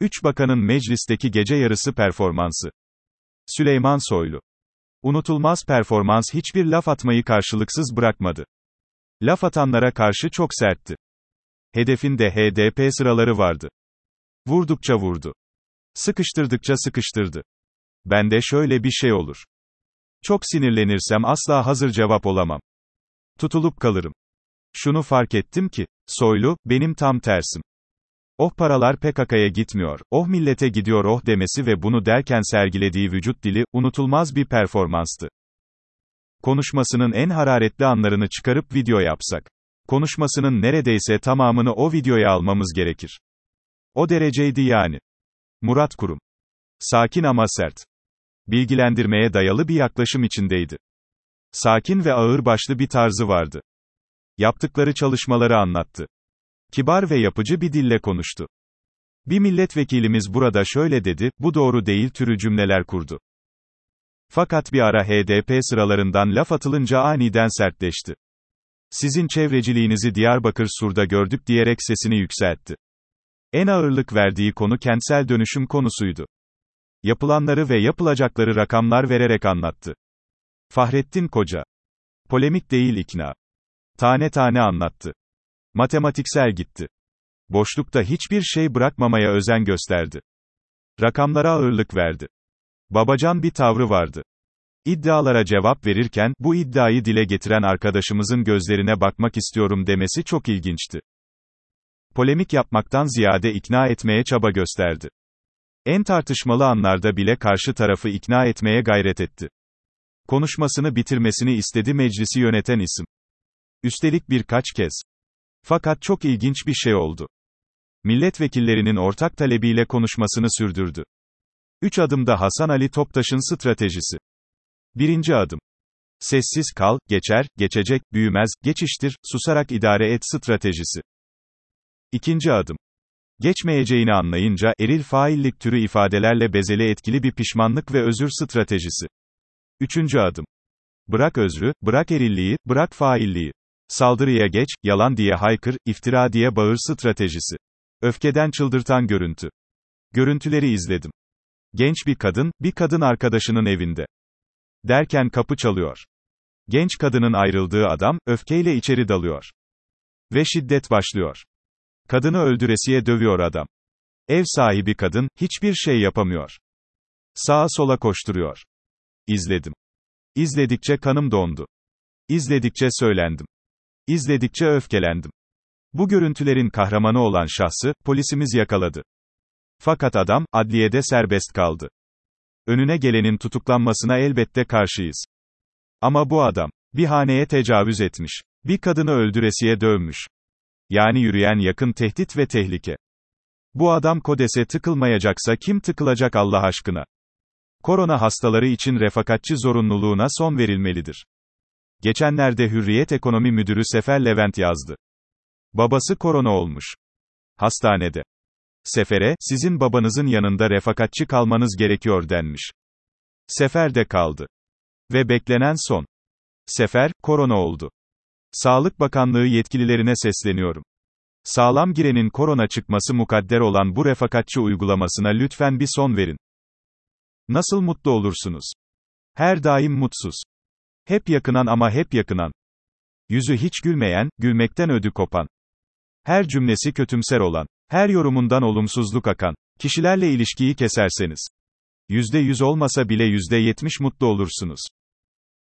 Üç bakanın meclisteki gece yarısı performansı. Süleyman Soylu. Unutulmaz performans hiçbir laf atmayı karşılıksız bırakmadı. Laf atanlara karşı çok sertti. Hedefinde HDP sıraları vardı. Vurdukça vurdu. Sıkıştırdıkça sıkıştırdı. Bende şöyle bir şey olur. Çok sinirlenirsem asla hazır cevap olamam. Tutulup kalırım. Şunu fark ettim ki, Soylu, benim tam tersim. Oh paralar PKK'ya gitmiyor, oh millete gidiyor oh demesi ve bunu derken sergilediği vücut dili, unutulmaz bir performanstı. Konuşmasının en hararetli anlarını çıkarıp video yapsak. Konuşmasının neredeyse tamamını o videoya almamız gerekir. O dereceydi yani. Murat Kurum. Sakin ama sert. Bilgilendirmeye dayalı bir yaklaşım içindeydi. Sakin ve ağırbaşlı bir tarzı vardı. Yaptıkları çalışmaları anlattı. Kibar ve yapıcı bir dille konuştu. Bir milletvekilimiz burada şöyle dedi, bu doğru değil türü cümleler kurdu. Fakat bir ara HDP sıralarından laf atılınca aniden sertleşti. Sizin çevreciliğinizi Diyarbakır Sur'da gördük diyerek sesini yükseltti. En ağırlık verdiği konu kentsel dönüşüm konusuydu. Yapılanları ve yapılacakları rakamlar vererek anlattı. Fahrettin Koca. Polemik değil ikna. Tane tane anlattı. Matematiksel gitti. Boşlukta hiçbir şey bırakmamaya özen gösterdi. Rakamlara ağırlık verdi. Babacan bir tavrı vardı. İddialara cevap verirken, bu iddiayı dile getiren arkadaşımızın gözlerine bakmak istiyorum demesi çok ilginçti. Polemik yapmaktan ziyade ikna etmeye çaba gösterdi. En tartışmalı anlarda bile karşı tarafı ikna etmeye gayret etti. Konuşmasını bitirmesini istedi meclisi yöneten isim. Üstelik birkaç kez. Fakat çok ilginç bir şey oldu. Milletvekillerinin ortak talebiyle konuşmasını sürdürdü. Üç adımda Hasan Ali Toptaş'ın stratejisi. Birinci adım. Sessiz kal, geçer, geçecek, büyümez, geçiştir, susarak idare et stratejisi. İkinci adım. Geçmeyeceğini anlayınca, eril faillik türü ifadelerle bezeli etkili bir pişmanlık ve özür stratejisi. Üçüncü adım. Bırak özrü, bırak erilliği, bırak failliği. Saldırıya geç, yalan diye haykır, iftira diye bağır stratejisi. Öfkeden çıldırtan görüntü. Görüntüleri izledim. Genç bir kadın, bir kadın arkadaşının evinde. Derken kapı çalıyor. Genç kadının ayrıldığı adam, öfkeyle içeri dalıyor. Ve şiddet başlıyor. Kadını öldüresiye dövüyor adam. Ev sahibi kadın, hiçbir şey yapamıyor. Sağa sola koşturuyor. İzledim. İzledikçe kanım dondu. İzledikçe söylendim. İzledikçe öfkelendim. Bu görüntülerin kahramanı olan şahsı, polisimiz yakaladı. Fakat adam, adliyede serbest kaldı. Önüne gelenin tutuklanmasına elbette karşıyız. Ama bu adam, bir haneye tecavüz etmiş. Bir kadını öldüresiye dövmüş. Yani yürüyen yakın tehdit ve tehlike. Bu adam kodese tıkılmayacaksa kim tıkılacak Allah aşkına? Korona hastaları için refakatçi zorunluluğuna son verilmelidir. Geçenlerde Hürriyet Ekonomi Müdürü Sefer Levent yazdı. Babası korona olmuş. Hastanede. Sefer'e, sizin babanızın yanında refakatçi kalmanız gerekiyor denmiş. Sefer de kaldı. Ve beklenen son. Sefer, korona oldu. Sağlık Bakanlığı yetkililerine sesleniyorum. Sağlam girenin korona çıkması mukadder olan bu refakatçi uygulamasına lütfen bir son verin. Nasıl mutlu olursunuz? Her daim mutsuz. Hep yakınan ama hep yakınan. Yüzü hiç gülmeyen, gülmekten ödü kopan. Her cümlesi kötümser olan. Her yorumundan olumsuzluk akan. Kişilerle ilişkiyi keserseniz. %100 olmasa bile %70 mutlu olursunuz.